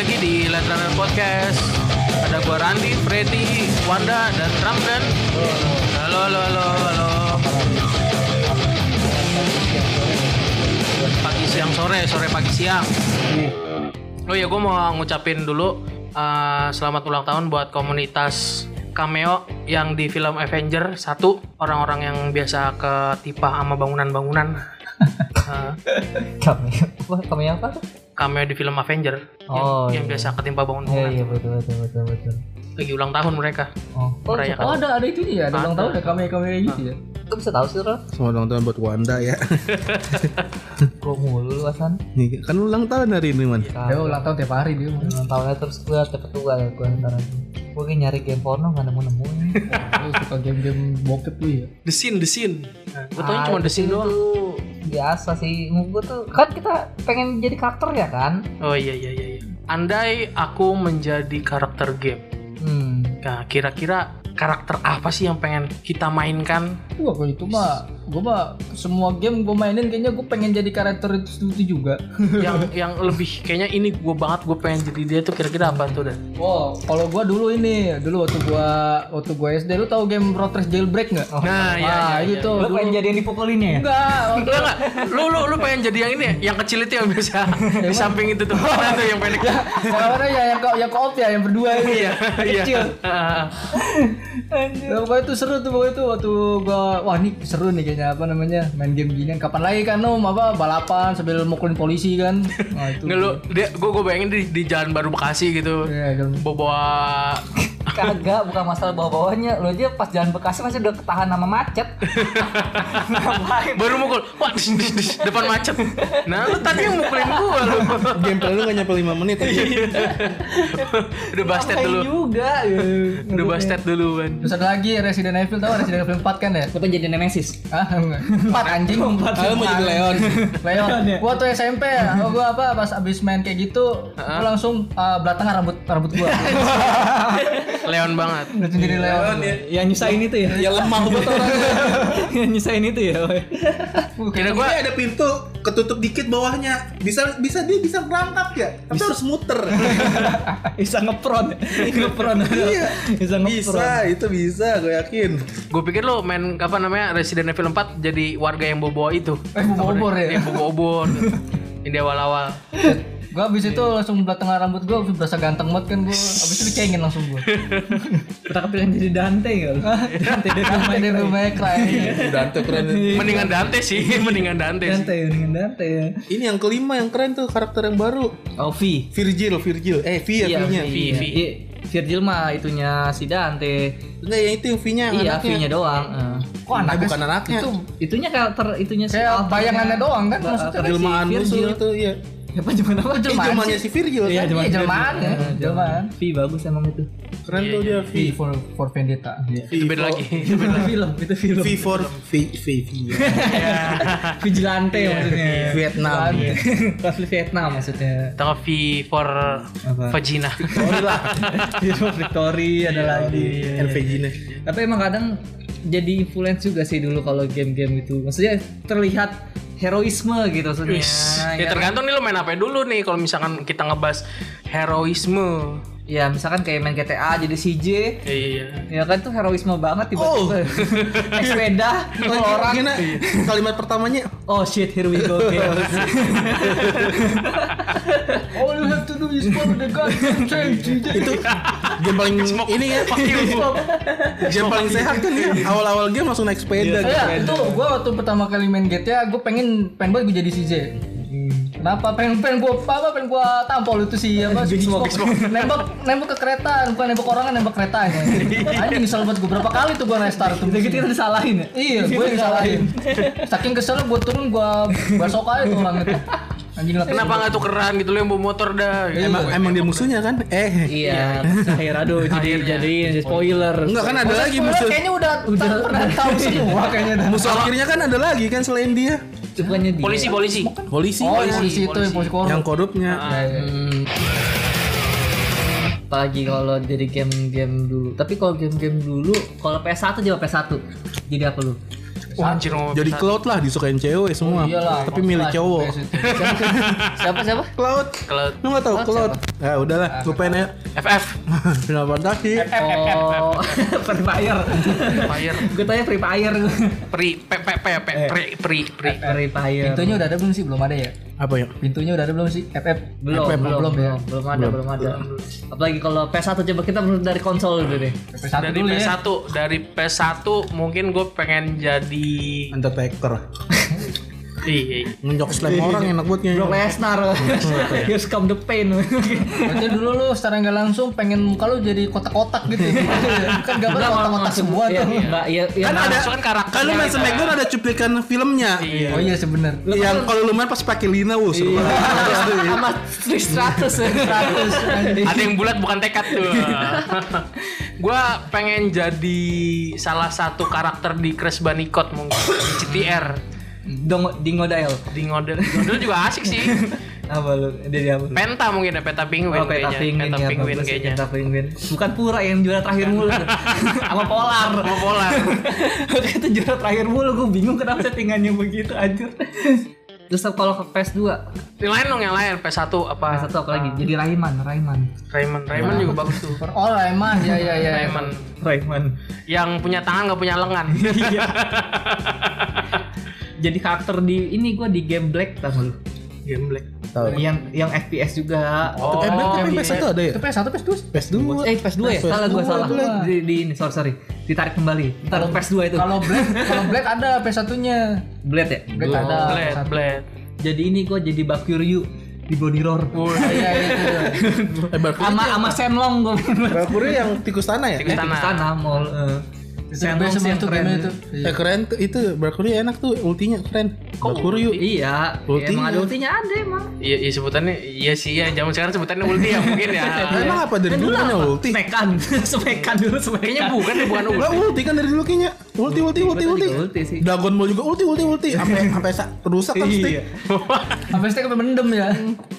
lagi di Runner Podcast. Ada gua Randi, Freddy, Wanda, dan Ramdan. Halo, halo, halo, halo. Pagi, siang, sore, sore, pagi, siang. Oh ya, gue mau ngucapin dulu uh, selamat ulang tahun buat komunitas cameo yang di film Avenger satu orang-orang yang biasa ketipa sama bangunan-bangunan. Uh, Cameo. Cameo apa? Cameo di film Avenger yang, Oh, yang iya. biasa ketimpa Iya bangunan. iya betul betul betul betul. Lagi ulang tahun mereka. Oh, Oh, Merayakan. oh ada ada itu ya, ada ulang Ada. tahun ya kami kami gitu ya. kok bisa tahu sih Ron? Selamat ulang tahun buat Wanda ya. Gue mulu lu Hasan. Nih, kan ulang tahun hari ini man. Dia ulang tahun tiap hari dia. Ulang tahunnya terus gue cepet tua ya gue ntar lagi. Gue kayak nyari game porno gak nemu nemu. Lu suka game-game bokep lu ya. The Scene, The Scene. Nah, gue tau Ah, cuma The Scene doang. Biasa sih. Gue tuh kan kita pengen jadi karakter ya kan? Oh iya iya iya. iya. Andai aku menjadi karakter game. Hmm. Nah, kira-kira karakter apa sih yang pengen kita mainkan? Wah, kalau itu mah gua mah semua game gua mainin kayaknya gua pengen jadi karakter itu, itu juga. yang yang lebih kayaknya ini gue banget gue pengen jadi dia tuh kira-kira apa tuh dan? Wow, kalau gua dulu ini, dulu waktu gua waktu gua SD lu tahu game Road Race Jailbreak nggak? Nah, iya, Ah, iya, itu Lu dulu. pengen jadi yang dipukulinnya ya? Enggak, waktu Enggak. Lu lu lu pengen jadi yang ini ya? Yang kecil itu yang biasa di samping itu tuh. Mana tuh yang pendek? yang mana ya yang yang koop ya yang berdua ini. Iya, iya. Kecil. Ah, Ya, pokoknya itu seru tuh pokoknya itu waktu gua wah ini seru nih kayaknya apa namanya main game gini kapan lagi kan om? Apa balapan sambil mukulin polisi kan? Nah itu Nggak lu dia. gue gue bayangin di, di jalan baru Bekasi gitu. Iya, kan. Bawa Kagak, bukan masalah bawa-bawanya. Lu aja pas jalan Bekasi masih udah ketahan sama macet. Ngapain? baru mukul. Wah, dis, dis, dis, depan macet. Nah, lu tadi yang mukulin gua lu. Gameplay lu gak nyampe 5 menit aja. Udah bastet dulu. juga. ya. Udah bastet dulu kan. terus ada lagi Resident Evil tahu Resident Evil 4 kan ya Lu pengen jadi Nemesis? ah enggak. empat anjing empat lu mau jadi Leon. Leon gua tuh SMP ya gua apa pas abis main kayak gitu gua langsung uh, belatangan rambut rambut gua Leon banget. langsung jadi Leon Yang nyusahin itu ya? Ya lemah betul. Yang nyusahin itu ya? Kira gua ada pintu ketutup dikit bawahnya. Bisa bisa dia bisa berangkat ya. Tapi harus muter. Bisa ngepron. Ngepron. Iya. Bisa ngepron. bisa, itu bisa, gue yakin. gue pikir lu main apa namanya Resident Evil 4 jadi warga yang bawa itu. eh bawa obor ya Yang bawa obor. Di awal-awal. Gua abis itu langsung belatangan rambut gua berasa ganteng banget kan gua abis itu dicengin langsung gua Kita kepikiran jadi Dante lu? Dante dari Sampai dia rumahnya cry Dante keren. Mendingan Dante sih, mendingan Dante sih. Dante dengan Dante ya. Ini yang kelima yang keren tuh karakter yang baru. Oh, V. Virgil, Virgil. Eh, V ya Iya. V, V. Iya, Virgil mah itunya si Dante. Enggak, yang itu yang V-nya. Iya. V-nya doang. Eh. Kok anaknya bukan sih? anaknya. Itu Itunya karakter itunya si kayak bayangannya doang kan maksudnya Jelmaan si musuh Virgil. itu, iya. Apa jelmaan apa? Eh, jelmaannya si Virgil Iya, kan? Iya, jelmaan ya. Eh, Jelmaan. V bagus emang itu. Keren tuh dia V. V for for Vendetta. Itu beda lagi. Itu film, itu film. V for V V V. Vigilante maksudnya. Vietnam. Konflik Vietnam maksudnya. Atau V for vagina. Hero Victory ada lagi. RV Gina. Tapi emang kadang jadi influence juga sih dulu kalau game-game itu. Maksudnya terlihat heroisme gitu maksudnya. Wis. Ya Ya kan? tergantung nih lo main apa dulu nih kalau misalkan kita ngebahas heroisme. Ya misalkan kayak main GTA jadi CJ Iya. Ya kan tuh heroisme banget tiba-tiba naik sepeda mukul orang. Gimana? Kalimat pertamanya Oh shit, here we go. chaos. All you have to do is follow the. Change. itu game paling ini ya. Game paling sehat kan ya. Awal-awal game langsung naik sepeda gitu. Ya, itu gua waktu pertama kali main GTA, gua pengen pengen banget gua jadi CJ. Kenapa? Pengen pengen gua apa? Pengen gua tampol itu sih apa? Xbox. nembak nembak ke kereta bukan nembak orang kan nembak keretanya anjing nyesel banget gua. Berapa kali tuh gua restart tuh gitu kita disalahin ya. iya gua yang disalahin. Saking kesel gua turun gua basok aja tuh orang itu anjing lah Kenapa nggak tukeran gitu lo yang bawa motor dah? Emang emang dia musuhnya kan? Eh. Iya, akhir aduh jadi jadi spoiler. Enggak kan ada lagi musuh. kayaknya udah udah pernah tahu semua kayaknya. Musuh akhirnya kan ada lagi kan selain dia. Bukannya dia. Polisi polisi. Polisi. Oh, polisi itu yang polisi korup. yang korupnya. Ya, ya. Hmm. Apalagi kalau jadi game-game dulu. Tapi kalau game-game dulu, kalau PS1 jawab PS1. Jadi apa lu? Anjir ngomong Jadi cloud lah disukain cewek semua. Iyalah, Tapi milih cowok. Siapa siapa? Cloud. Kalau Lu gak tahu Cloud cloud? Ya udahlah, lupain ya. FF Final Fantasy. Oh, Free Fire. Fire Gue tanya Free Fire. pri pe pe pe pe pri pri pri Free Fire. Pintunya udah ada belum sih? Belum ada ya? Apa ya? Pintunya udah ada belum sih? FF belum, FF belum, belum, ya. belum, ada, belum ada. Apalagi kalau PS1 coba kita menurut dari konsol dulu deh. FF1 dari dulu ya. PS1 dari PS1 mungkin gue pengen jadi Undertaker. Iya Ngenyok slam orang enak buat Brock nyanyi. Lesnar. Here's come the pain. Berarti dulu lu secara nggak langsung pengen muka lu jadi kotak-kotak gitu. kan gambar kotak-kotak semua Iya, tuh. enggak, iya, iya. kan ada kan karakter Kan lu main Smackdown ada cuplikan filmnya. iya Oh iya sebener. Yang kalau lu main pas pakai Lina wuh seru banget. sama Trish Stratus. Stratus. ada yang bulat bukan tekad tuh gue pengen jadi salah satu karakter di Crash Bandicoot mungkin di CTR Dong, Dingo Dial. di ngodel ngodel juga asik sih Apa lu? Dia apa? penta mungkin ya penta penguin Oh, peta kayaknya penguin penta ya, penguin kayaknya Peta penguin. Bukan pura yang juara terakhir mulu. Sama Polar. sama polar Oke itu juara terakhir mulu. Gue bingung kenapa settingannya begitu anjir. Terus kalau ke PS2, yang lain dong yang lain PS1 apa PS1 apa lagi? Jadi Rayman, Rayman. Raymond Raymond juga bagus tuh Oh emang ya ya ya. Raymond Rayman. yang punya tangan nggak punya lengan Jadi karakter di ini gue di game Black tau lu? game black Yang yang FPS juga. Oh, Eh, tapi iya. PS1 ada ya? Itu PS1 PS2. PS2. Eh PS2 ya? Salah gue salah. Di, di ini sorry sorry. Ditarik kembali. Ntar PS2 itu. Kalau Black, kalau Black ada PS1-nya. Blade ya? Black ada. blade PS1. blade Jadi ini gue jadi Bakuryu di Body Roar. Iya itu. Eh, Sama sama Shenlong gue. Valkyrie yang tikus tanah ya? Tikus tanah. Sana mall. Biasa sih yang keren. itu. Eh keren tuh itu Valkyrie enak tuh ultinya keren. Valkyrie Iya, Ultinya. ya, emang ada ultinya ada emang. iya iya sebutannya iya sih ya zaman sekarang sebutannya ulti ya mungkin ya Emang apa dari dulu punya ulti? Smekan, smekan dulu smekan. kayaknya bukan bukan ulti Lah ulti kan dari dulu kayaknya. Ulti ulti ulti ulti. ulti sih. Dragon Ball juga ulti ulti ulti sampai sampai sa- rusak kan stick. Iya. Sampai stick sampai mendem ya.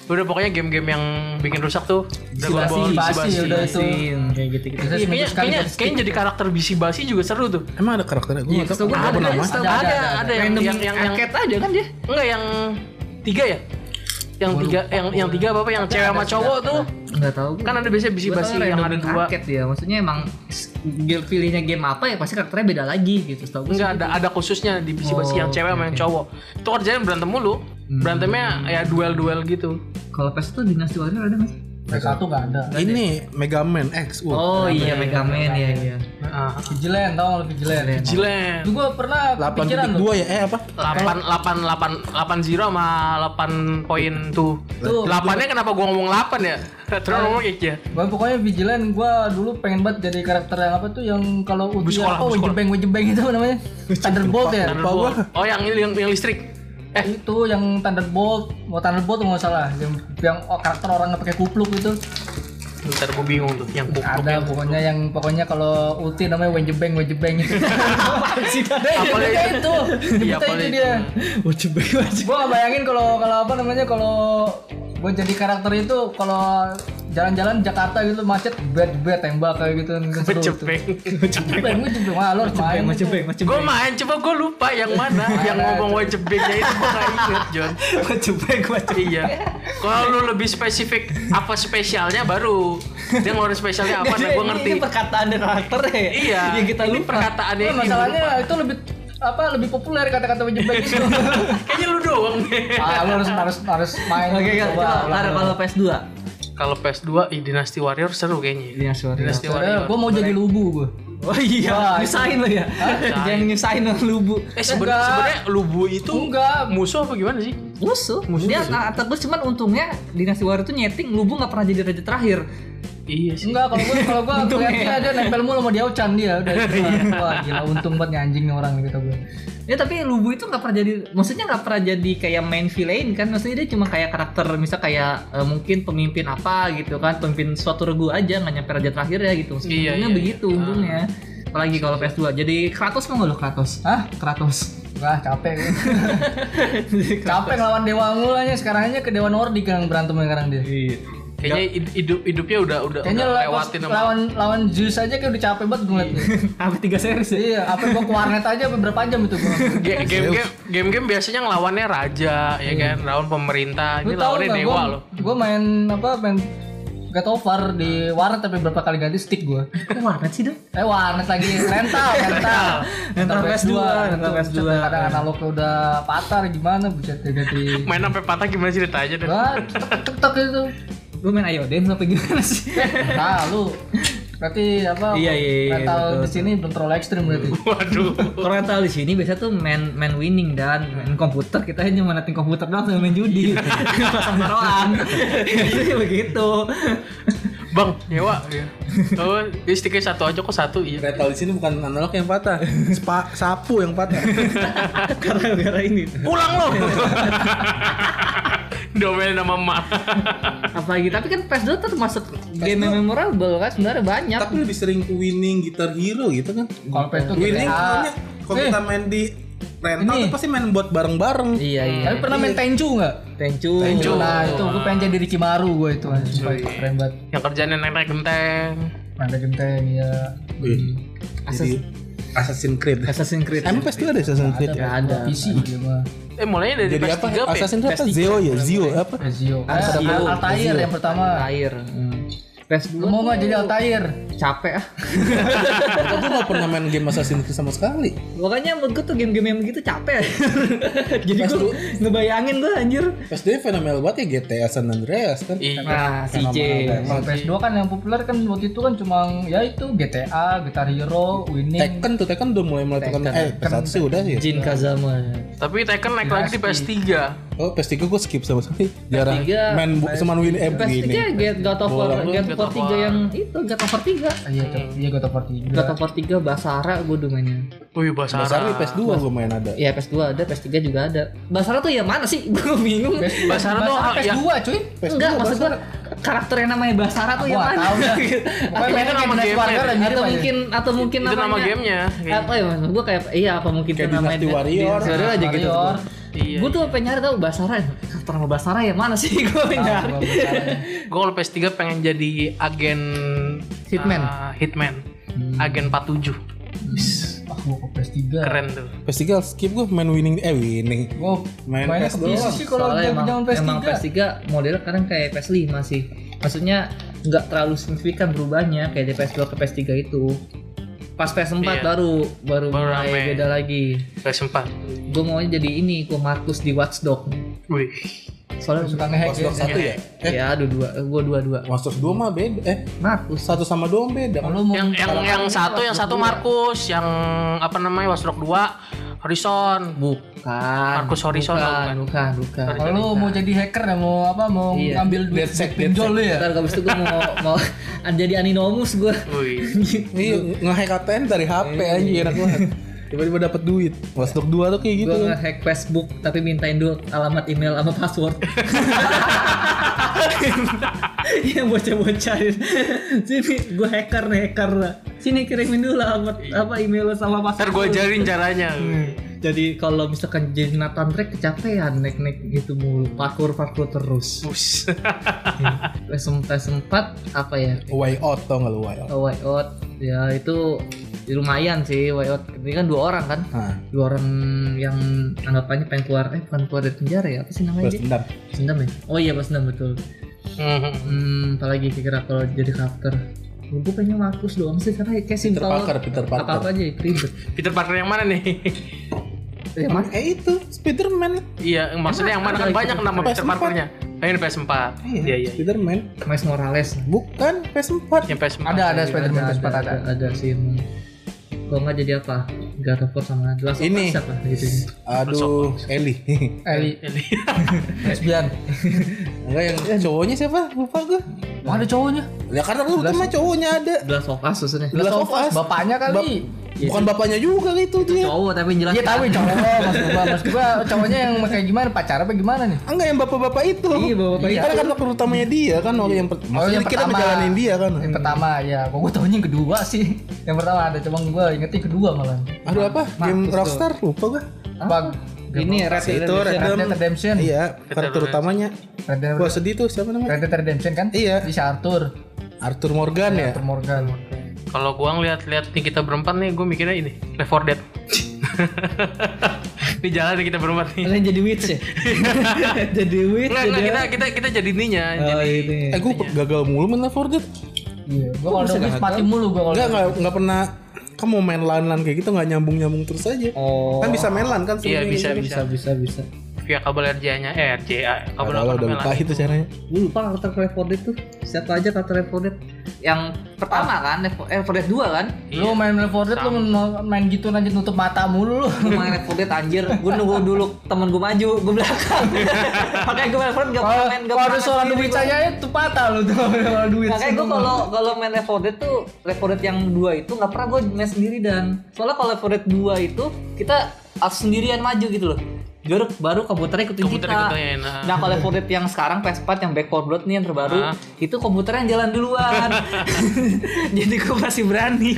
udah pokoknya game-game yang bikin rusak tuh Dragon Basi, Ball basi, basi udah itu. Sin, kayak gitu Iya, kayaknya, sekali kayaknya, jadi karakter bisi basi juga seru tuh. Emang ada karakternya? Gue Iya, nggak tahu gua apa ada, Ada, ada, yang yang yang, yang arcade aja kan dia. enggak yang tiga ya? Yang tiga, yang yang tiga apa yang cewek sama cowok tuh? Enggak tahu. Kan ada biasanya bisi basi tahu yang ada dua. Arcade ya, maksudnya emang pilihnya game apa ya pasti karakternya beda lagi gitu. Setahu gua Enggak sih ada ada khususnya di bisi basi Oh, yang cewek sama yang cowok. Itu kerjanya berantem mulu. Berantemnya ya duel-duel gitu. Kalau PS itu Dynasty Warrior ada nggak sih? PS1 nggak ada. Ini Mega Man X. Wah, Oh iya Mega Man ya iya. Nah, Vigilant, tau nggak Vigilant? Jilen. Itu gua pernah kepikiran loh. 8.2 ya eh apa? 8 8 8 8 0 sama 8 poin tuh. Tuh, 8-nya kenapa gua ngomong 8 ya? Terus ngomong ya. Gua pokoknya Vigilant gua dulu pengen banget jadi karakter yang apa tuh yang kalau sekolah, apa wejebeng wejebeng itu namanya Thunderbolt ya Thunderbolt. Oh, yang ini yang, yang listrik. Eh, itu yang Thunderbolt. Mau Thunderbolt nggak salah. Yang yang oh, karakter orang nggak pakai kupluk itu. Bentar gua bingung tuh yang pupuk ada pokoknya yang pokoknya kalau ulti namanya wejebeng wejebeng itu apa sih Apa itu? itu? Iya, Nyebutnya apa itu? Itu? dia wajib. gua nggak bayangin kalau kalau apa namanya kalau gua jadi karakter itu kalau jalan-jalan Jakarta gitu macet bet bet tembak kayak gitu seru tuh. Cepeng. Wejebeng wah lo main Wajibek Gue main, coba gue lupa yang mana yang ngomong wajibnya itu gue gak inget John. Wajibek wajibek. Iya. Kalau lu lebih spesifik apa spesialnya baru dia ngeluarin spesialnya apa, nah gue ngerti. Ini perkataan dari karakter ya. Iya. Yang kita ini lupa. perkataannya Nah, ini. masalahnya itu lebih apa lebih populer kata-kata wejebeng itu Kayaknya lu doang deh. ah lu harus harus harus main Oke, coba, coba ulang Lara, dulu. kalau PS2. Kalau PS2, ih, Dynasty Warrior seru kayaknya. Dynasty Warrior. Dynasty Warrior. gue mau jadi lubu gue Oh iya, Wah, nyusahin lo ya. Jangan nyusahin lo lubu. Eh sebenarnya Lubu itu Enggak. musuh apa gimana sih? Musuh. Dia nah, terus cuman untungnya Dynasty Warrior itu nyeting lubu nggak pernah jadi raja terakhir. Iya sih. enggak kalau gue kalau gue Untungnya. ngeliatnya dia nempel mulu sama dia Ochan dia udah wah gila untung banget anjing nih orang gitu gue Ya tapi lubu itu nggak pernah jadi, maksudnya nggak pernah jadi kayak main villain kan? Maksudnya dia cuma kayak karakter, misal kayak eh, mungkin pemimpin apa gitu kan, pemimpin suatu regu aja nggak nyampe raja terakhir ya gitu. Maksudnya Iya, iya, begitu untungnya. Apalagi kalau PS2. Jadi Kratos mau nggak lo Kratos? Hah? Kratos. Wah capek gue. capek ngelawan dewa mulu aja sekarang aja ke dewa Nordik yang berantem sekarang dia Iya. Kayaknya hid- hidup hidupnya udah udah, kayaknya udah lewatin sama lawan lawan Zeus aja kayak udah capek banget gue ngeliatnya Sampai tiga series ya. iya apa gue ke warnet aja apa berapa jam itu gue Ga- game-game game-game biasanya ngelawannya raja ya kan lawan pemerintah ini lawannya dewa gua, loh Gue main apa main get over di warnet tapi berapa kali ganti stick gue. Kok warnet sih dong? Eh warnet lagi rental, rental. Rental PS2, rental Buset, PS2. Kadang analognya udah patah gimana ya ganti. Main sampai patah gimana ceritanya deh. Wah, tek tek itu. Lu main Ayoden sampai gimana sih? Nah, lu berarti apa? Iya, iya, iya, Rental betul. di sini belum terlalu ekstrim berarti. Waduh. Kalau rental di sini biasa tuh main main winning dan main komputer kita hanya menating komputer doang sama main judi pasang taruhan itu begitu Bang, nyewa. Iya. Oh, ini sticknya satu aja kok satu iya. Rental di sini bukan analog yang patah, Spa, sapu yang patah. karena gara ini Pulang lo. Domain nama emak. apalagi tapi kan PS2 termasuk game yang memorable kan sebenarnya banyak Tapi lebih sering winning Guitar Hero gitu kan. Kalau PS itu Winning GTA. pokoknya kalau Eh. kita main di rental tuh pasti main buat bareng-bareng. iya iya Tapi pernah main Tenchu nggak? Tenchu Tenchu. Nah itu gue pengen jadi Ricky Maru gue itu. Itu keren banget. Yang kerjanya naik-naik genteng. Ada genteng ya. Wih, Jadi Assassin's Creed. Assassin's Creed Emang PS2 ada Assassin's Creed? Nggak ada. PC dia mah. Eh mulainya dari Jadi PS3 apa? apa? ya? Assassin's Creed apa? Zio ya? Zio apa? Ezio. Ezio. Al- Altair yang pertama. air hmm. PS2 Lu mau nggak jadi Altair? Capek ah Aku tuh gak pernah main game Assassin's Creed sama sekali. Makanya menurut gue tuh game-game yang begitu capek. Jadi gue ngebayangin gue anjir. PS2 fenomenal banget ya GTA San Andreas kan. Iya. Nah, CJ. Kalau PS2 kan yang populer kan waktu itu kan cuma ya itu GTA, Guitar Hero, Winning. Tekken tuh Tekken udah mulai melakukan eh PS1 sih udah sih. Jin Kazama. Tapi Tekken naik lagi di PS3. Oh PS3 gue skip sama sekali. Jarang PS3 main bu- sama win eh PS3 begini. Get God of War, Bola. God of War 3 yang itu God of War 3. Ah, Iya iya God of War 3. God of War 3 Basara gue udah mainnya. Wih, Basara. Dasar di PS2 gue main ada. Iya PS2 ada, PS3 juga ada. Basara tuh ya mana sih? Gue bingung. Basara tuh ah, ya. PS2 cuy. Enggak, maksud gue karakter yang namanya Basara tuh Gua yang mana? Pokoknya mainnya nama game-nya atau mungkin atau mungkin Itu nama namanya gamenya. apa ya maksud gue kayak iya apa mungkin itu namanya Warrior. Warrior aja gitu Warrior. Iya. gue tuh pengen nyari tahu Basara nama Basara ya mana sih gue nyari Gue kalau PS3 pengen jadi agen Hitman. ah, Hitman. Agen 47. Ah, gua ke PS3. Keren tuh. PS3 skip gue main winning eh winning. Gua Main mainnya PS ke PC doang. sih kalau Soalnya emang, zaman PS3. emang PS3 modelnya kadang kayak PS5 sih maksudnya nggak terlalu signifikan berubahnya kayak di PS2 ke PS3 itu pas PS4 Iya. baru baru Baru mulai rame. beda lagi PS4. gue maunya jadi ini gue Markus di Watchdog Wih. soalnya suka ngehack ya. Dogs satu ya? Eh, ya dua dua gue dua dua Watch Dogs 2 mah beda. Eh, Markus satu sama dua beda. Kalau mau Yang yang yang satu yang satu Markus, yang apa namanya Watchdog 2 Horizon. bukan Markus Horizon, bukan bukan. bukan bukan kalau lu mau jadi hacker ya mau apa mau Iya. ngambil duit Deadsec, pinjol lu ya. ntar abis itu gue mau mau jadi aninomus gue Wih. Iya, nge-hack ATM dari HP anjing enak banget. Tiba-tiba dapat duit. Dogs 2 tuh kayak gitu gue kan. nge-hack Facebook tapi mintain dulu alamat email sama password. Yang bocah-bocah sini gue hacker nih hacker. Sini kirimin dulu alamat apa email lo sama Ntar password gue ajarin caranya. jadi kalau misalkan jadi Nathan Drake kecapean naik-naik gitu mulu. Parkour parkour terus. Bus. PS4 PS4 apa ya? Way out tau gak lu way out? Oh, Way Out. Ya itu lumayan sih Way Out ini kan dua orang kan Nah, dua orang yang anggapannya pengen keluar eh bukan keluar dari penjara ya apa sih namanya balas dia? dendam. Sendam ya? Oh iya pas dendam betul. Mhm. Hmm, apalagi kira kalau jadi karakter. Gue pengen Markus doang sih karena kayak simpel. Parker, Peter Parker. Apa apa aja ribet. Peter Parker yang mana nih? Ya, mas, Eh itu Spiderman. Iya, maksudnya yang mana kan banyak itu? nama Peter PS4. Parkernya. Oh, ini PS4. Iya, iya. Spiderman. Miles Morales. Bukan PS4. Yang PS4. Ada ada Spider-Man ada, PS4 ada, ada. ada, ada sih. Kalau nggak jadi apa? God of War sama The Last of Ini. Us apa gitu. Aduh, Eli. Eli Eli. lesbian. Enggak yang cowoknya siapa? Lupa gue. Wah, ada cowoknya. Ya karena lu mah cowoknya ada. The Last of Us maksudnya. The Last of Us. Bapaknya kali. Bukan bapaknya juga gitu dia. Cowok tapi yang jelas. Iya tahu cowok maksud gua maksud gua cowoknya yang kayak gimana pacar apa gimana nih? Enggak yang bapak-bapak itu. Iya, bapak-bapak Iya, Karena kan faktor utamanya dia kan orang yang per- maksudnya yang kita pertama. dia kan. Yang pertama ya, kok gua tahunya yang kedua sih. Yang pertama ada, cuma gua ingetnya kedua malah. Aduh apa? Game Rockstar lupa gua. Bug. Ini Red Dead Itu Red Redemption. Red Dead Redemption. Iya, karakter utamanya. Red Dead, Gua sedih tuh siapa namanya? Red Dead Redemption kan? Iya. Di si Arthur. Arthur Morgan ya. Arthur Morgan. Kalau gua ngeliat-liat nih kita berempat nih, gue mikirnya ini Left 4 Dead. di jalan kita berempat nih. Kalian jadi witch ya? jadi witch enggak, jadi kita kita kita jadi ininya, Oh, jadi ini. Eh gue gagal mulu main Left 4 Dead. Iya. Gua kalau udah mati mulu gua kalau. Enggak enggak enggak pernah kamu mau main lan-lan kayak gitu nggak nyambung-nyambung terus aja. Oh. Kan bisa main lan kan Iya, sebenarnya bisa, gitu. bisa. bisa bisa bisa. Via kabel RCA-nya, eh RCA, kabel Kalau apa udah lupa itu caranya. Gue lupa karakter Left 4 Dead tuh. Siapa aja karakter Left 4 Dead? Yang pertama kan, Left 4 eh, Left 4 Dead 2 kan? Lu main Left 4 Dead lu main gitu aja nutup mata mulu lu. Main Left 4 Dead anjir. Gue nunggu dulu temen gue maju, gue belakang. Makanya gue main Left 4 Dead gak pernah main, gak kalau pernah ada soal duit saya itu patah lu tuh kalau duit. Makanya gue kalau kalau main Left 4 Dead tuh Left 4 Dead yang dua itu nggak pernah gue main sendiri dan soalnya kalau Left 4 Dead 2 itu kita harus sendirian maju gitu loh. Baru baru komputernya ikutin Komputer kita. ikutin, nah. Nah kalau Left 4 Dead yang sekarang PS4 yang Back 4 Blood nih yang terbaru Ah. itu komputernya yang jalan duluan. Jadi gue masih berani.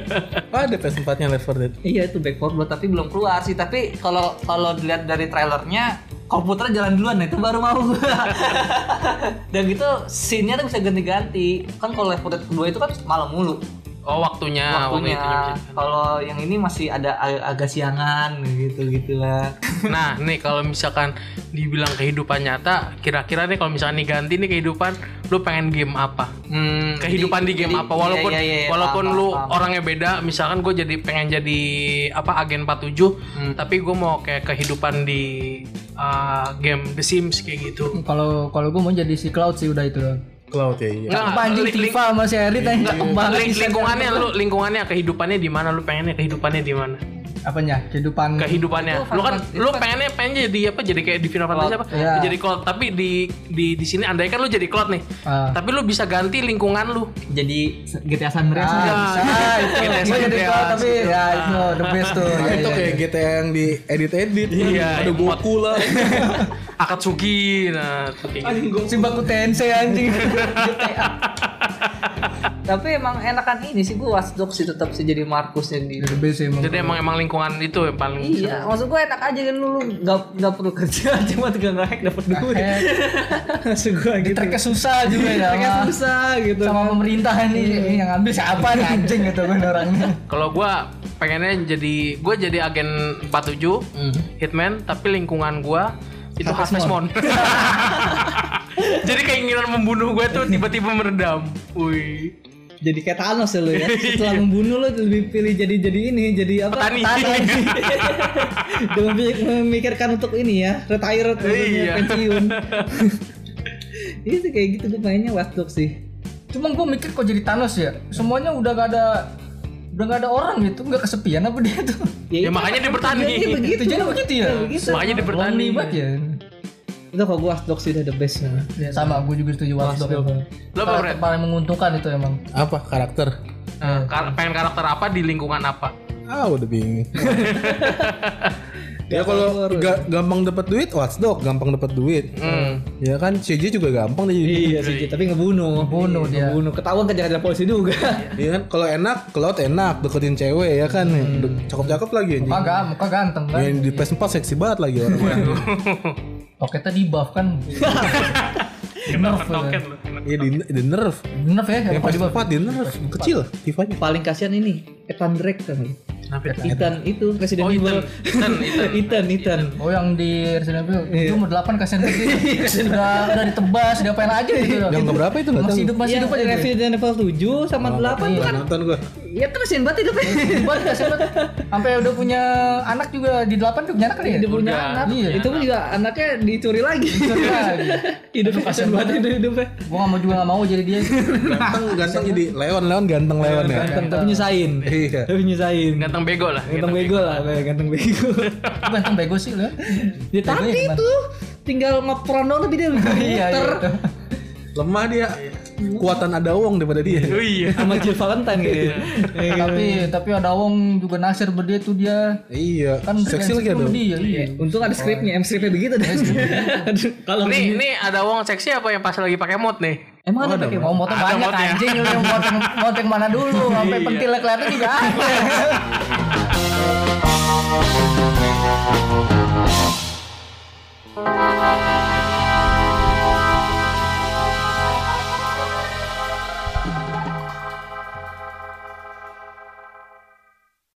Ada PS4 nya Left 4 Dead. iya itu Back 4 Blood tapi belum keluar sih. Tapi kalau kalau dilihat dari trailernya komputernya jalan duluan nah itu baru mau. Dan gitu scene-nya tuh bisa ganti-ganti. Kan kalau Left 4 Dead kedua itu kan malam mulu. Oh, waktunya, waktu waktunya. bisa. Kalau yang ini masih ada ag- agak siangan gitu gitu lah. Nah, nih kalau misalkan dibilang kehidupan nyata, kira-kira nih kalau misalkan diganti nih kehidupan, lu pengen game apa? Hmm, Kehidupan jadi- di game jadi- apa? Walaupun iya, iya, iya, walaupun paham, lu paham, paham. orangnya beda, misalkan gue jadi pengen jadi apa agen 47, Hmm. tapi gue mau kayak kehidupan di uh, game The Sims kayak gitu. Kalau kalau gua mau jadi si Cloud sih udah itu. Cloud ya iya. Link- link- Tifa sama si Erit aja cakep banget. link- lingkungannya lu lingkungannya kehidupannya di mana? Lu pengennya kehidupannya di mana? Apanya? Kehidupan kehidupannya. Itu Lu kan lu kan- pengennya pengen jadi apa? Jadi kayak di Final Fantasy apa? Iya. Jadi Cloud. Tapi di di di sini andai kan lu jadi Cloud nih. Ah. Tapi lu bisa ganti lingkungan lu. Jadi GTA San Andreas. Ah, Iya. bisa itu. Kita Gua jadi sih, Cloud ya. tapi ya itu the best tuh. Nah, Ya, itu ya, kayak ya. GTA yang di edit-edit kan. Iya, Ada Goku lah. Akatsuki nah tuh kayak gitu. Si Baku Tensei anjing. Tapi emang enakan ini sih gue Watch Dogs sih tetap sih jadi Markus yang di best sih emang. Jadi emang emang lingkungan itu yang paling Iya, maksud gue enak aja kan lu lu nggak nggak perlu kerja cuma tinggal nge-hack dapat duit. Maksud gue gitu. Tracknya susah juga ya. Sama- susah gitu. Sama pemerintah nih ini yang ambil siapa nih anjing gitu kan orangnya. Kalau gua pengennya jadi gua jadi agen 47 Hmm. hitman tapi lingkungan gua itu Harvest Moon. jadi keinginan membunuh gua tuh tiba-tiba meredam. Wih. Jadi kayak Thanos ya lu ya. Setelah membunuh lu lebih pilih jadi jadi ini, jadi apa? Petani. Dia memik- memikirkan untuk ini ya, retire maksudnya, Iya. pensiun. Itu kayak gitu gue mainnya Dogs sih. Cuma gue mikir kok jadi Thanos ya. Semuanya udah gak ada udah gak ada orang gitu, nggak kesepian apa dia tuh? Ya, itu makanya dia bertani. tujuannya begitu. Tujuannya begitu ya? Ya, begitu. Makanya dia bertani. Banget ya. Itu kalau gue Watch Dogs sih udah the best. Ya, sama, gue juga setuju Watch Dogs. Dogs. emang. Lo apa, paling menguntungkan itu emang. Apa karakter? Nah, kar- pengen karakter apa di lingkungan apa? Ah udah bingung. ya kalau ga- gampang dapat duit, Watchdog gampang dapat duit. Hmm. Ya kan CJ juga gampang jadi. Iya sih, tapi ngebunuh. Ngebunuh dia. Ngebunuh. Ketahuan kejar-kejar polisi juga. Iya kan kalau enak, Cloud enak deketin cewek ya kan. Cakep-cakep lagi anjing. Muka, muka ganteng kan. Yang di PS4 seksi banget lagi orang. Toketnya di buff kan. Nerf ya. Token lo. Iya di, di nerf. Nerf ya, Yang apa di buff? PS4 di nerf kecil tifanya. Paling kasihan ini, Ethan Drake kan. Kenapa itu? Ethan itu Resident Oh, Evil. Ethan. Ethan, Ethan. Ethan, Ethan. Oh yang di Resident Evil itu umur 8 kasihan gitu. udah udah ditebas, diapain aja gitu. Yang keberapa itu Masih tahu. hidup masih hidup aja. Iya. Resident Evil 7 sama 8 Nggak tuh kan. nonton gua. Ya kan kasihan banget hidupnya. Buat kasihan banget. Sampai udah punya anak juga di 8 tuh punya anak kali ya? Dia punya Udah. anak. Iya. Itu pun juga anaknya dicuri lagi. Dicuri lagi. Hidupnya kasihan banget hidup hidupnya. Gua gak mau juga gak mau jadi dia. Ganteng ganteng jadi Leon Leon ganteng Leon ya. Ganteng tapi nyusahin. Iya. Tapi nyusahin. Ganteng bego lah. Ganteng bego lah, ganteng bego. Ganteng bego sih lu. Ya tadi gimana? itu tinggal ngepron doang tapi dia Iya, muter iya lemah dia. Kuatan ada wong daripada dia. Oh iya. Sama Jill Valentine gitu. Iya. Iya. Tapi tapi ada wong juga Nasir berdia tuh dia. Iya. Kan seksi lagi ada. dia, iya. iya. untung ada skripnya M skripnya begitu deh. Kalau nih nih ada wong seksi apa yang pas lagi pakai mod nih? Emang ada pakai mau motor banyak anjing lu yang motong motong mana dulu? Sampai pentilnya kelihatan juga ada.